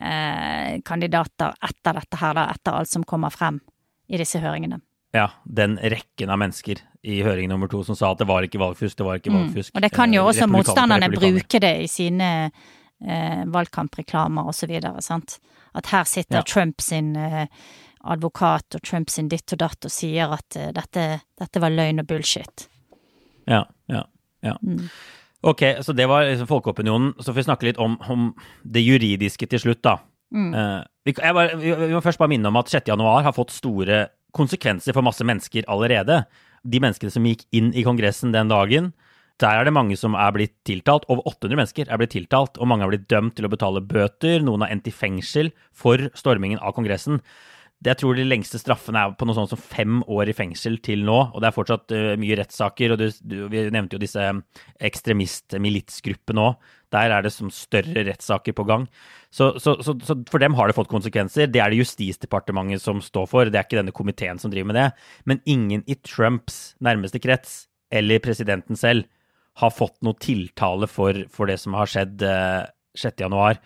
eh, kandidater etter dette her, da, etter alt som kommer frem i disse høringene. Ja, den rekken av mennesker i høring nummer to som sa at det var ikke valgfusk, det var ikke mm. valgfusk. Mm. Og det kan jo eh, også motstanderne bruke det i sine eh, valgkampreklamer sant. At her sitter ja. Trump sin eh, advokat og Trump sin ditt og datt og sier at eh, dette, dette, var løgn og bullshit. Ja, ja, ja. Mm. Ok, så det var liksom folkeopinionen. Så får vi snakke litt om, om det juridiske til slutt, da. Mm. Uh, vi, bare, vi, vi, må først bare minne om at 6. januar har fått store konsekvenser for masse mennesker allerede. De menneskene som gikk inn i Kongressen den dagen, der er det mange som er blitt tiltalt. Over 800 mennesker er blitt tiltalt, og mange har blitt dømt til å betale bøter. Noen har endt i fengsel for stormingen av Kongressen. Jeg tror de lengste straffene er på noe sånt som fem år i fengsel til nå. Og det er fortsatt uh, mye rettssaker. og du, du, Vi nevnte jo disse ekstremist-militsgruppene òg. Der er det som større rettssaker på gang. Så, så, så, så, for dem har det fått konsekvenser. Det er det Justisdepartementet som står for. Det er ikke denne komiteen som driver med det. Men ingen i Trumps nærmeste krets, eller presidenten selv, har fått noe tiltale for, for det som har skjedd uh, eh, 6.1.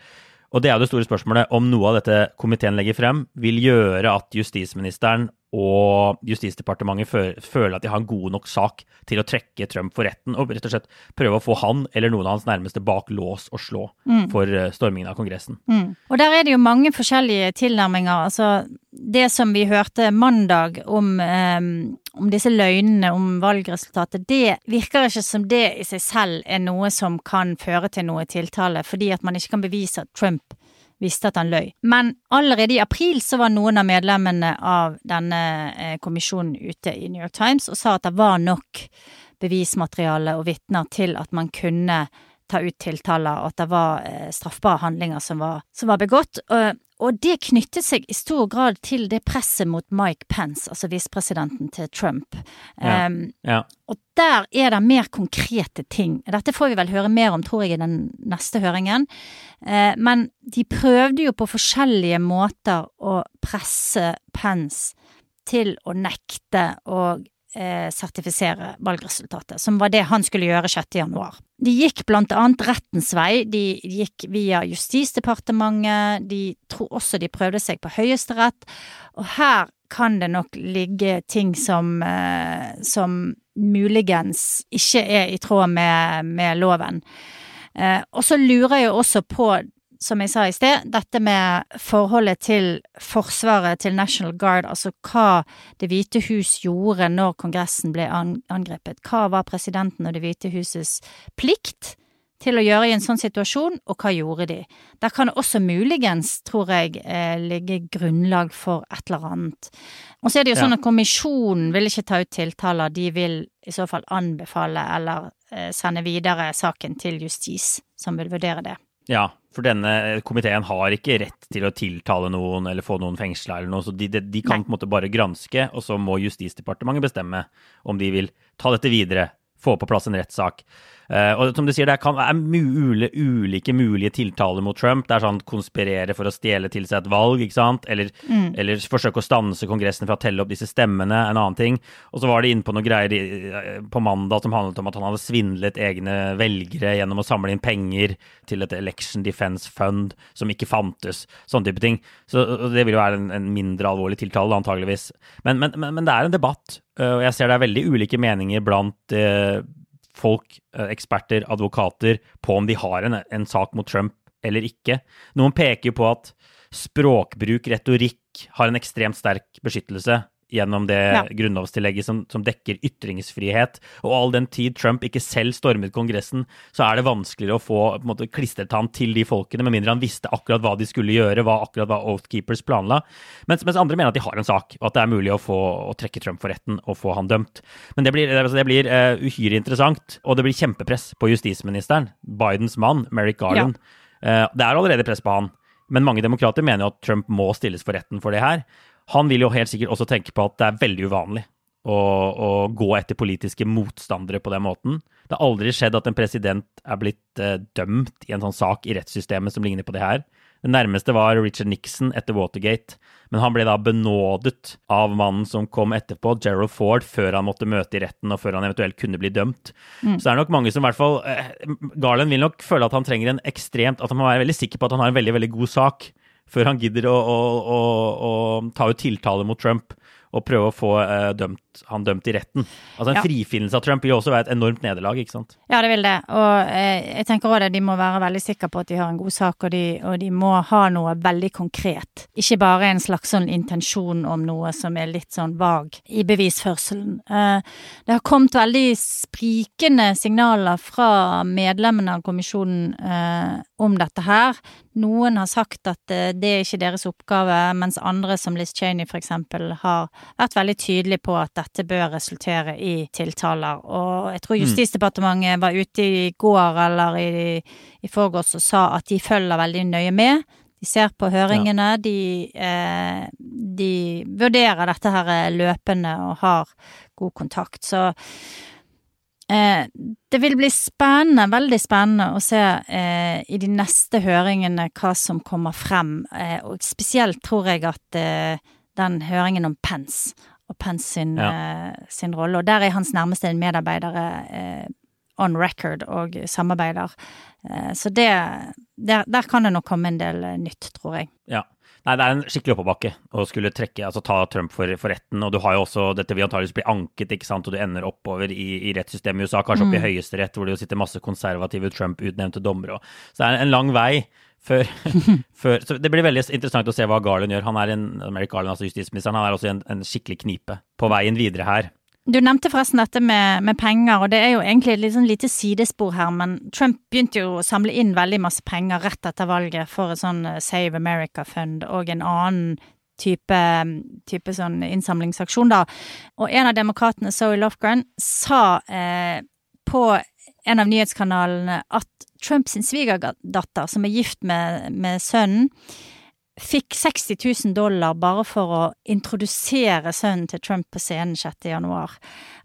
Og det er jo det store spørsmålet om noe av dette komiteen legger frem, vil gjøre at justisministeren og Justisdepartementet føler at de har en god nok sak til å trekke Trump for retten, og rett og slett prøve å få han eller noen av hans nærmeste bak lås og slå mm. for eh, stormingen av Kongressen. Mm. Og der er det jo mange forskjellige tilnærminger. Altså, det som vi hørte mandag om, um, om disse løgnene om valgresultatet, det virker ikke som det i seg selv er noe som kan føre til noe tiltale, fordi at man ikke kan bevise at Trump visste at han løy. Men allerede i april så var noen av medlemmene av denne eh, kommisjonen ute i New York Times og sa at det var nok bevismateriale og vitner til at man kunne ta ut tiltaler, og at det var eh, straffbare handlinger som var, som var begått. Og, og det knyttet seg i stor grad til det presset mot Mike Pence, altså visepresidenten til Trump. Ja. Um, Ja. og der er det mer konkrete ting. Dette får vi vel høre mer om, tror jeg, i den neste høringen. Uh, men de prøvde jo på forskjellige måter å presse Pence til å nekte å eh, sertifisere valgresultatet, som var det han skulle gjøre 6. januar. De gikk blant annet rettens vei, de gikk via Justisdepartementet, de tror også de prøvde seg på Høyesterett, og her kan det nok ligge ting som, eh, som muligens ikke er i tråd med, med loven. Eh, og så lurer jeg også på, som jeg sa i sted, dette med forholdet til Forsvaret, til National Guard, altså hva Det hvite hus gjorde når Kongressen ble angrepet. Hva var presidenten og Det hvite husets plikt til å gjøre i en sånn situasjon, og hva gjorde de? Der kan det også muligens, tror jeg, eh, ligge grunnlag for et eller annet. Og så er det jo sånn at kommisjonen vil ikke ta ut tiltaler, de vil i så fall anbefale eller eh, sende videre saken til justis, som vil vurdere det. Ja, for denne komiteen har ikke rett til å tiltale noen eller få noen fengsla eller noe, så de, de, de kan Nei. på en måte bare granske, og så må Justisdepartementet bestemme om de vil ta dette videre, få på plass en rettssak. Eh, og som du sier, det være mule, ulike mulige tiltaler mot Trump. Det er sånn konspirere for å stjele til seg et valg, ikke sant, eller, eller forsøke å stanse Kongressen fra å telle opp disse stemmene, en annen ting. Og så var det inne på noen greier eh, på mandag som handlet om at han hadde svindlet egne velgere gjennom å samle inn penger til et Election Defense Fund som ikke fantes, sånne type ting. Så det vil jo være en, en mindre alvorlig tiltale, antageligvis. Men, men, men, men det er en debatt, og jeg ser det er veldig ulike meninger blant eh, folk, eh, eksperter, advokater, på om de har en, en sak mot Trump eller ikke. Noen peker på at språkbruk, retorikk, har en ekstremt sterk beskyttelse gjennom det Ja. grunnlovstillegget som, som dekker ytringsfrihet. Og all den tid Trump ikke selv stormet Kongressen, så er det vanskeligere å få på en måte, klistret han til de folkene, med mindre han visste akkurat hva de skulle gjøre, hva akkurat hva Oath Keepers planla. Mens, mens andre mener at de har en sak, og at det er mulig å, få, å trekke Trump for retten og få han dømt. Men det blir, altså, det blir uh, uhyre interessant, og det blir kjempepress på justisministeren, Bidens mann, Merrick Garland. Eh, det er allerede press på han. Men mange demokrater mener jo at Trump må stilles for retten for det her. Han vil jo helt sikkert også tenke på at det er veldig uvanlig å, å gå etter politiske motstandere på den måten. Det har aldri skjedd at en president er blitt eh, dømt i en sånn sak i rettssystemet som ligner på det her. Det nærmeste var Richard Nixon etter Watergate, men han ble da benådet av mannen som kom etterpå, Gerald Ford, før han måtte møte i retten og før han eventuelt kunne bli dømt. Så det er nok mange som i hvert fall eh, Garland vil nok føle at han trenger en ekstremt At han må være veldig sikker på at han har en veldig, veldig god sak før han gidder å, å, å, å ta ut tiltale mot Trump og prøve å få eh, dømt, han dømt i retten. Altså En Ja. frifinnelse av Trump vil jo også være et enormt nederlag, ikke sant? Ja, det vil det. Og eh, jeg tenker også det, de må være veldig sikre på at de har en god sak, og de, og de må ha noe veldig konkret. Ikke bare en slags sånn intensjon om noe som er litt sånn vag i bevisførselen. Eh, det har kommet veldig sprikende signaler fra medlemmene av kommisjonen eh, om dette her. Noen har sagt at eh, det er ikke deres oppgave, mens andre, som Liz Cheney eksempel, har vært veldig tydelige på at dette bør resultere i tiltaler. Og jeg tror Justisdepartementet var ute i går eller i, i forgårs og sa at de følger veldig nøye med. De ser på høringene, de, eh, de vurderer dette her løpende og har god kontakt. Så Eh, det vil bli spennende, veldig spennende å se eh, i de neste høringene hva som kommer frem. Eh, og spesielt tror jeg at eh, den høringen om Pence og Pence sin, Ja. eh, sin rolle, og der er hans nærmeste medarbeidere eh, on record og samarbeider. Eh, så det der, der kan det nok komme en del eh, nytt, tror jeg. Ja. Nei, det er en skikkelig oppoverbakke å skulle trekke, altså ta Trump for, for retten. Og du har jo også dette vil antakeligvis bli anket, ikke sant, og du ender oppover i, i rettssystemet i USA, kanskje opp i Høyesterett, hvor det jo sitter masse konservative Trump-utnevnte dommere. Så det er en lang vei før, før Så det blir veldig interessant å se hva Garland gjør. Han er en, Merrick Garland, altså justisministeren, han er også i en, en skikkelig knipe på veien videre her. Du nevnte forresten dette med, med penger, og det er jo egentlig et sånn lite sidespor her, men Trump begynte jo å samle inn veldig masse penger rett etter valget for et sånn eh, Save America-fund og en annen type, type sånn innsamlingsaksjon, da. Og en av demokratene, Zoe Lofgren, sa eh, på en av nyhetskanalene at Trumps svigerdatter, som er gift med, med sønnen, fikk 60 000 dollar bare for å introdusere sønnen til Trump på scenen 6. januar.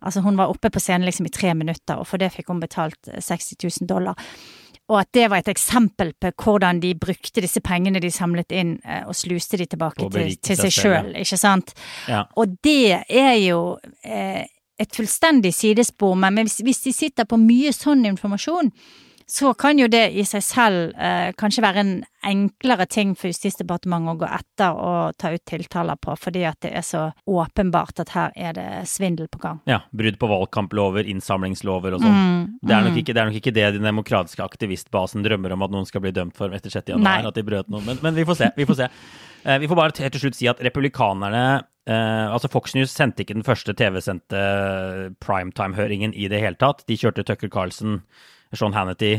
Altså hun var oppe på scenen liksom i tre minutter, og for det fikk hun betalt 60 000 dollar. Og at det var et eksempel på hvordan de brukte disse pengene de samlet inn, eh, og sluste de tilbake til, til, seg sjøl, ikke sant. Ja. Og det er jo eh, et fullstendig sidespor, men hvis, hvis de sitter på mye sånn informasjon, så kan jo det i seg selv eh, kanskje være en enklere ting for Justisdepartementet å gå etter og ta ut tiltaler på, fordi at det er så åpenbart at her er det svindel på gang. Ja, brudd på valgkamplover, innsamlingslover og sånn. Mm, mm. det er nok ikke det den demokratiske aktivistbasen drømmer om at noen skal bli dømt for etter 6. januar, Nei. at de brøt noe. Men, men vi får se. Vi får se. Eh, vi får bare til slutt si at republikanerne eh, Altså Fox News sendte ikke den første TV-sendte primetime-høringen i det hele tatt. De kjørte Tucker Carlson, Sean Hannity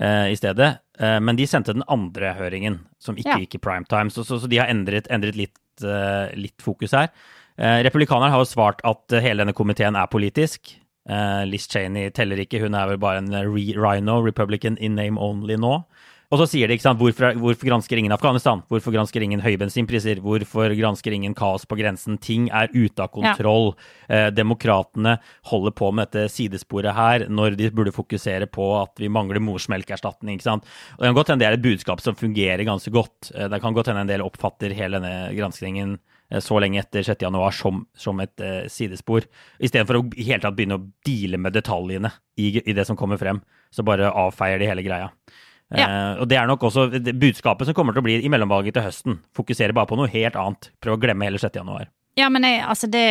uh, i stedet. Uh, men de sendte den andre høringen, som ikke Ja. gikk i primetime. Så, så, så de har endret, endret litt, eh, litt fokus her. Eh, Republikanerne har jo svart at eh, hele denne komiteen er politisk. Eh, Liz Cheney teller ikke, hun er vel bare en re rhino, Republican in name only nå. Og så sier de, ikke sant, hvorfor, hvorfor gransker ingen Afghanistan? Hvorfor gransker ingen høybensinpriser? Hvorfor gransker ingen kaos på grensen? Ting er ute av kontroll. Eh, demokratene holder på med dette sidesporet her, når de burde fokusere på at vi mangler morsmelkerstatning, ikke sant. Og det kan godt hende det er et budskap som fungerer ganske godt. Eh, det kan godt hende en del oppfatter hele denne granskningen eh, så lenge etter 6. januar som, som et eh, sidespor. Istedenfor å i hele tatt begynne å deale med detaljene i, i det som kommer frem. Så bare avfeier de hele greia. Eh, og det er nok også budskapet som kommer til å bli i mellomvalget til høsten. Fokusere bare på noe helt annet. Prøv å glemme hele 6. januar. Ja, men jeg, altså det,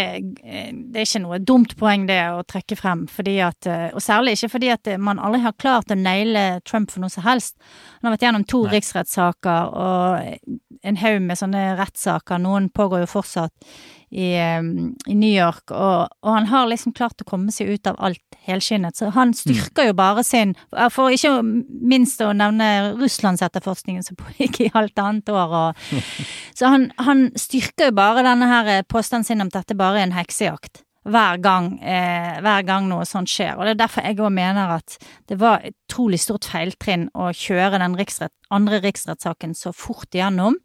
det er ikke noe dumt poeng det å trekke frem, fordi at, eh, og særlig ikke fordi at man aldri har klart å naile Trump for noe som helst. Han har vært gjennom to Nei. riksrettssaker og en haug med sånne rettssaker, noen pågår jo fortsatt i, i New York, og, og han har liksom klart å komme seg ut av alt helskinnet, så han styrker jo bare sin, for ikke minst å nevne Russlandsetterforskningen som pågikk i halvannet år, og så han, han styrker jo bare denne her påstanden sin om at dette bare er en heksejakt. Hver gang, eh, hver gang noe sånt skjer. Og det er derfor jeg òg mener at det var et utrolig stort feiltrinn å kjøre den riksrett, andre riksrettssaken så fort igjennom,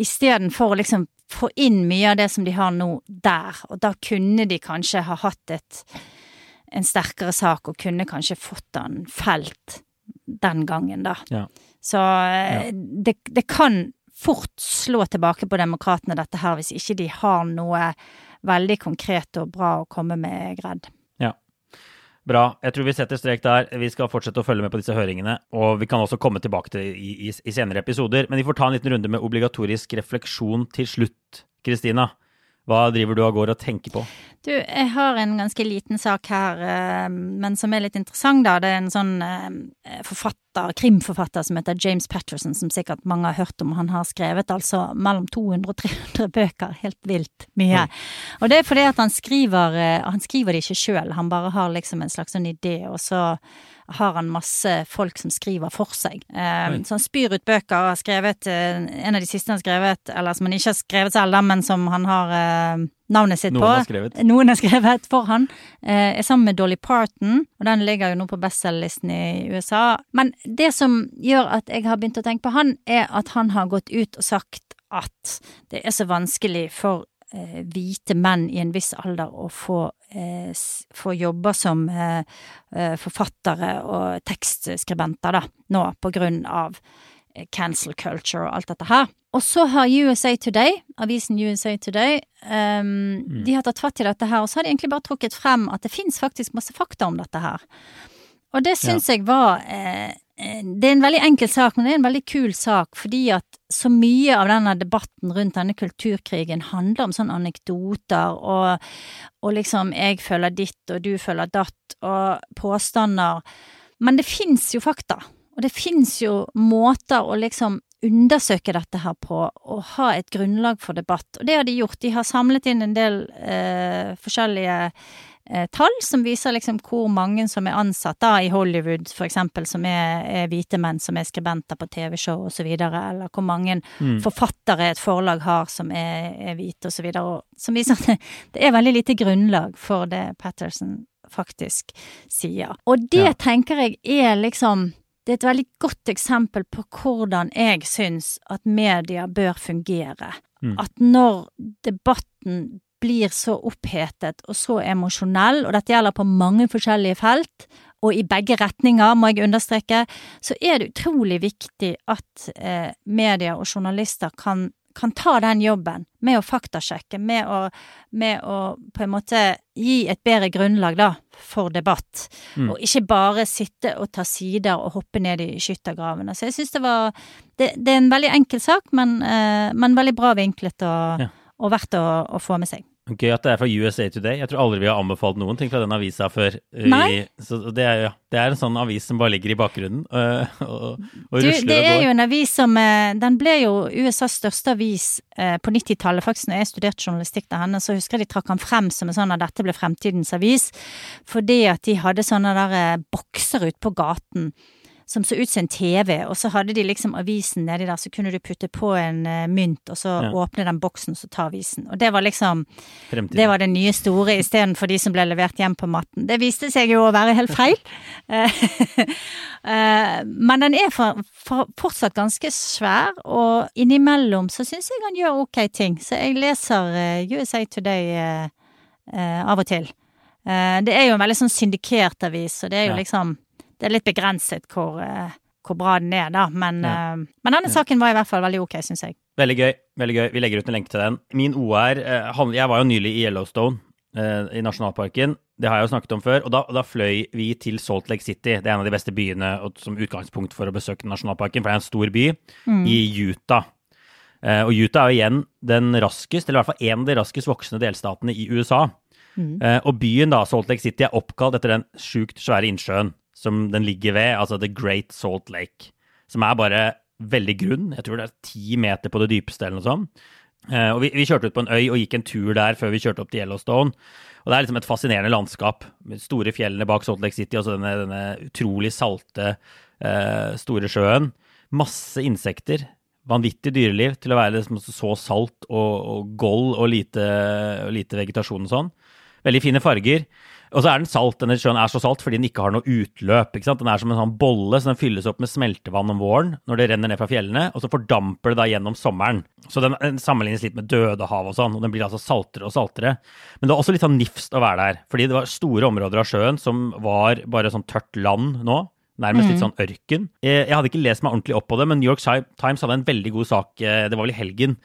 istedenfor å liksom få inn mye av det som de har nå, der. Og da kunne de kanskje ha hatt et, en sterkere sak, og kunne kanskje fått den felt den gangen, da. Ja. Så ja. det, det kan fort slå tilbake på demokratene, dette her, hvis ikke de har noe veldig konkret og bra å komme med, Gredd. Bra. Jeg tror vi setter strek der. Vi skal fortsette å følge med på disse høringene. Og vi kan også komme tilbake til det i, i, i senere episoder. Men vi får ta en liten runde med obligatorisk refleksjon til slutt. Kristina, hva driver du av gårde og tenker på? Du, jeg har en ganske liten sak her, eh, men som er litt interessant, da. Det er en sånn eh, forfatter, krimforfatter som heter James Patterson, som sikkert mange har hørt om. Han har skrevet altså mellom 200 og 300 bøker, helt vilt mye. Og det er fordi at han skriver eh, Han skriver det ikke sjøl, han bare har liksom en slags sånn idé, og så har han masse folk som skriver for seg. Eh, så han spyr ut bøker, har skrevet eh, En av de siste han har skrevet, eller som han ikke har skrevet selv, men som han har eh, navnet sitt Noen på. har skrevet. Noen har skrevet for han. Eh, er sammen med Dolly Parton, og den ligger jo nå på bestselgerlisten i USA. Men det som gjør at jeg har begynt å tenke på han, er at han har gått ut og sagt at det er så vanskelig for hvite menn i en viss alder å få, eh, få jobber som eh, eh, forfattere og tekstskribenter, da, nå på grunn av eh, cancel culture og alt dette her. Og så har USA Today, avisen USA Today, ehm, de har tatt fatt i dette her, og så har de egentlig bare trukket frem at det fins faktisk masse fakta om dette her. Og det syns jeg var eh, eh, Det er en veldig enkel sak, men det er en veldig kul sak, fordi at så mye av denne debatten rundt denne kulturkrigen handler om sånne anekdoter og, og liksom 'jeg føler ditt', og 'du føler datt', og påstander. Men det fins jo fakta, og det fins jo måter å liksom undersøke dette her på, og ha et grunnlag for debatt. Og det har de gjort. De har samlet inn en del eh, forskjellige tall som viser liksom hvor mange som er ansatt da i Hollywood, for eksempel, som er, er hvite menn som er skribenter på TV-show videre, eller hvor mange forfattere et forlag har som er, er hvite videre, som viser at det, det er veldig lite grunnlag for det Patterson faktisk sier. Og det Ja. tenker jeg er liksom det er et veldig godt eksempel på hvordan jeg syns at media bør fungere. Mm. At når debatten blir så opphetet og så emosjonell, og dette gjelder på mange forskjellige felt, og i begge retninger, må jeg understreke, så er det utrolig viktig at eh, media og journalister kan, kan ta den jobben med å faktasjekke, med å, med å på en måte gi et bedre grunnlag da, for debatt. Mm. Og ikke bare sitte og ta sider og hoppe ned i skyttergravene. Så jeg syns det var det, det er en veldig enkel sak, men, eh, men veldig bra vinklet og, Ja. og verdt å, å få med seg. Gøy at det er fra USA Today. Jeg tror aldri vi har anbefalt noen ting fra den avisa før. uh, Nei. Så det er, ja, det er en sånn avis som bare ligger i bakgrunnen og, og, og Du, det er jo en avis som eh, Den ble jo USAs største avis eh, på 90-tallet. Faktisk når jeg studerte journalistikk der henne, så husker jeg de trakk han frem som en sånn at dette ble fremtidens avis. Fordi at de hadde sånne der eh, bokser ute på gaten som så ut som en TV, og så hadde de liksom avisen nedi der, så kunne du putte på en uh, mynt, og så Ja. åpne den boksen, og så ta avisen. Og det var liksom Fremtiden. Det var det nye store istedenfor de som ble levert hjem på matten. Det viste seg jo å være helt feil. Eh, eh, Men den er for, for, fortsatt ganske svær, og innimellom så syns jeg han gjør ok ting. Så jeg leser uh, USA Today eh, eh, av og til. Eh, det er jo en veldig sånn syndikert avis, og det er jo Ja. liksom Det er litt begrenset hvor, eh, hvor bra den er, da. Men, Ja. eh, men denne saken var i hvert fall veldig ok, syns jeg. Veldig gøy. veldig gøy. Vi legger ut en lenke til den. Min OR eh, Jeg var jo nylig i Yellowstone, i nasjonalparken. Det har jeg jo snakket om før. Og da, da fløy vi til Salt Lake City. Det er en av de beste byene som utgangspunkt for å besøke nasjonalparken, for det er en stor by i Utah. Og Utah er jo igjen den raskest, eller i hvert fall en av de raskest voksende delstatene i USA. Eh, og byen, da, Salt Lake City, er oppkalt etter den sjukt svære innsjøen som den ligger ved, altså The Great Salt Lake. Som er bare veldig grunn. Jeg tror det er ti meter på det dypeste, eller noe sånt. Eh, og vi, vi kjørte ut på en øy og gikk en tur der før vi kjørte opp til Yellowstone. Og det er liksom et fascinerende landskap. Med store fjellene bak Salt Lake City og så denne, denne utrolig salte, eh, store sjøen. Masse insekter. Vanvittig dyreliv til å være liksom så salt og, og gold og lite, lite vegetasjon og sånn. Veldig fine farger. Og så er den salt. Denne sjøen er så salt fordi den ikke har noe utløp. ikke sant? Den er som en sånn bolle, så den fylles opp med smeltevann om våren når det renner ned fra fjellene, og så fordamper det da gjennom sommeren. Så den, den sammenlignes litt med Dødehavet og sånn, og den blir altså saltere og saltere. Men det var også litt sånn nifst å være der, fordi det var store områder av sjøen som var bare sånn tørt land nå. Nærmest litt sånn ørken. Jeg, jeg hadde ikke lest meg ordentlig opp på det, men New York Times hadde en veldig god sak, eh, det var vel i helgen,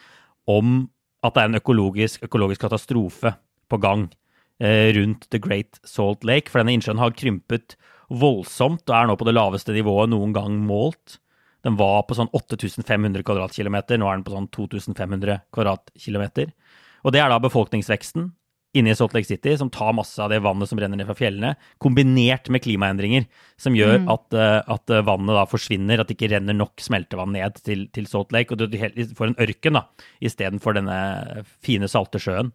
om at det er en økologisk, økologisk katastrofe på gang eh, rundt The Great Salt Lake. For denne innsjøen har krympet voldsomt og er nå på det laveste nivået noen gang målt. Den var på sånn 8500 kvadratkilometer, nå er den på sånn 2500 kvadratkilometer. Og det er da befolkningsveksten inne i Salt Lake City som tar masse av det vannet som renner ned fra fjellene, kombinert med klimaendringer som gjør at, eh, at vannet da forsvinner, at det ikke renner nok smeltevann ned til, til Salt Lake, og du får en ørken da, istedenfor denne fine, salte sjøen.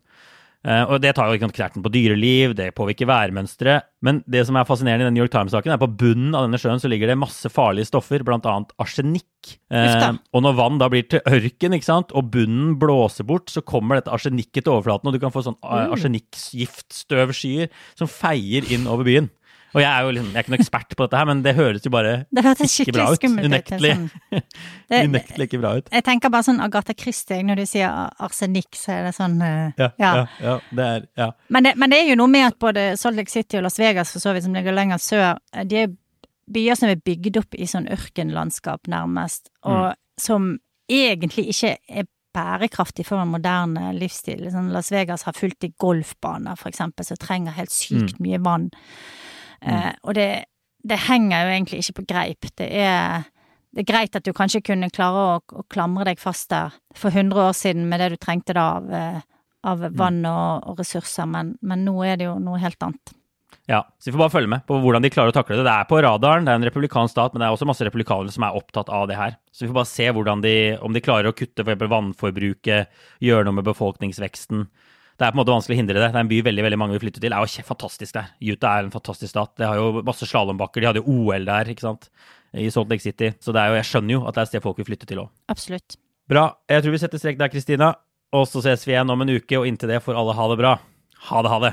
Eh, og det tar jo ikke noe knerten på dyreliv, det påvirker værmønstre. Men det som er fascinerende i den New York Times-saken, er at på bunnen av denne sjøen så ligger det masse farlige stoffer, annet arsenikk. Eh, og når vann da blir til ørken, ikke sant, og bunnen blåser bort, så kommer dette arsenikket til overflaten, og du kan få sånn mm. arsenikkgiftstøvskyer som feier inn over byen. Og jeg er jo liksom, jeg er ikke noen ekspert på dette her, men det høres jo bare ikke bra ut. Unektelig. Sånn. Unektelig ikke bra ut. Jeg tenker bare sånn Agatha Christie, når du sier arsenikk, så er det sånn eh, Ja, ja, ja, det er, ja. Men, det, men det er jo noe med at både Salt Lake City og Las Vegas, for så vidt, som ligger lenger sør, eh, de er byer som er bygd opp i sånn ørkenlandskap, nærmest, og som egentlig ikke er bærekraftig for en moderne livsstil. Sånn Las Vegas har fulgt i golfbaner, for eksempel, som trenger helt sykt mye vann. Eh, og det, det henger jo egentlig ikke på greip. Det er, det er greit at du kanskje kunne klare å, å klamre deg fast der for 100 år siden med det du trengte da av, eh, av vann og, og ressurser, men, men nå er det jo noe helt annet. Ja, så Vi får bare følge med på hvordan de klarer å takle det. Det er på radaren, det er en republikansk stat, men det er også masse republikanere som er opptatt av det her. Så vi får bare se de, om de klarer å kutte for vannforbruket, gjøre noe med befolkningsveksten. Det er på en måte vanskelig å hindre det. Det er en by veldig veldig mange vil flytte til. Det er jo fantastisk der. Utah er en fantastisk stat. Det har jo masse slalåmbakker. De hadde jo OL der, ikke sant, i Salt Lake City. Så det er jo, jeg skjønner jo at det er et sted folk vil flytte til òg. Absolutt. Bra. Jeg tror vi setter strek der, Kristina. Og så ses vi igjen om en uke, og inntil det får alle ha det bra. Ha det, ha det.